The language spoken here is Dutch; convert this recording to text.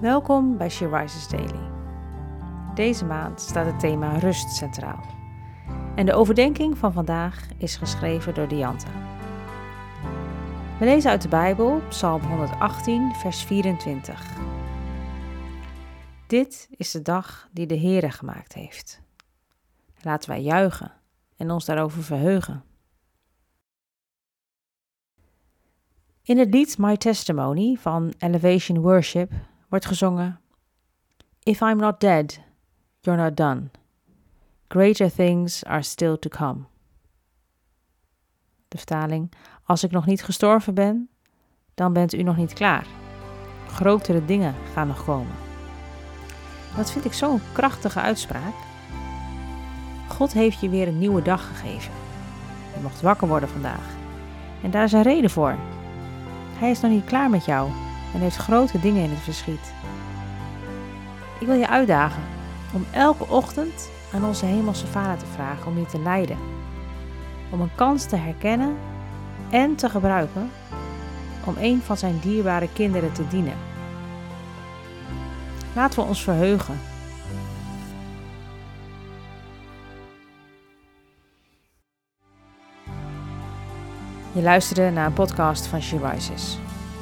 Welkom bij She Rises Daily. Deze maand staat het thema rust centraal. En de overdenking van vandaag is geschreven door Dianta. We lezen uit de Bijbel, Psalm 118, vers 24. Dit is de dag die de Heere gemaakt heeft. Laten wij juichen en ons daarover verheugen. In het lied My Testimony van Elevation Worship wordt gezongen: If I'm not dead, you're not done. Greater things are still to come. De vertaling: Als ik nog niet gestorven ben, dan bent u nog niet klaar. Grotere dingen gaan nog komen. Dat vind ik zo'n krachtige uitspraak. God heeft je weer een nieuwe dag gegeven. Je mocht wakker worden vandaag. En daar is een reden voor. Hij is nog niet klaar met jou en heeft grote dingen in het verschiet. Ik wil je uitdagen om elke ochtend aan onze Hemelse Vader te vragen om je te leiden. Om een kans te herkennen en te gebruiken om een van zijn dierbare kinderen te dienen. Laten we ons verheugen. Je luisterde naar een podcast van She.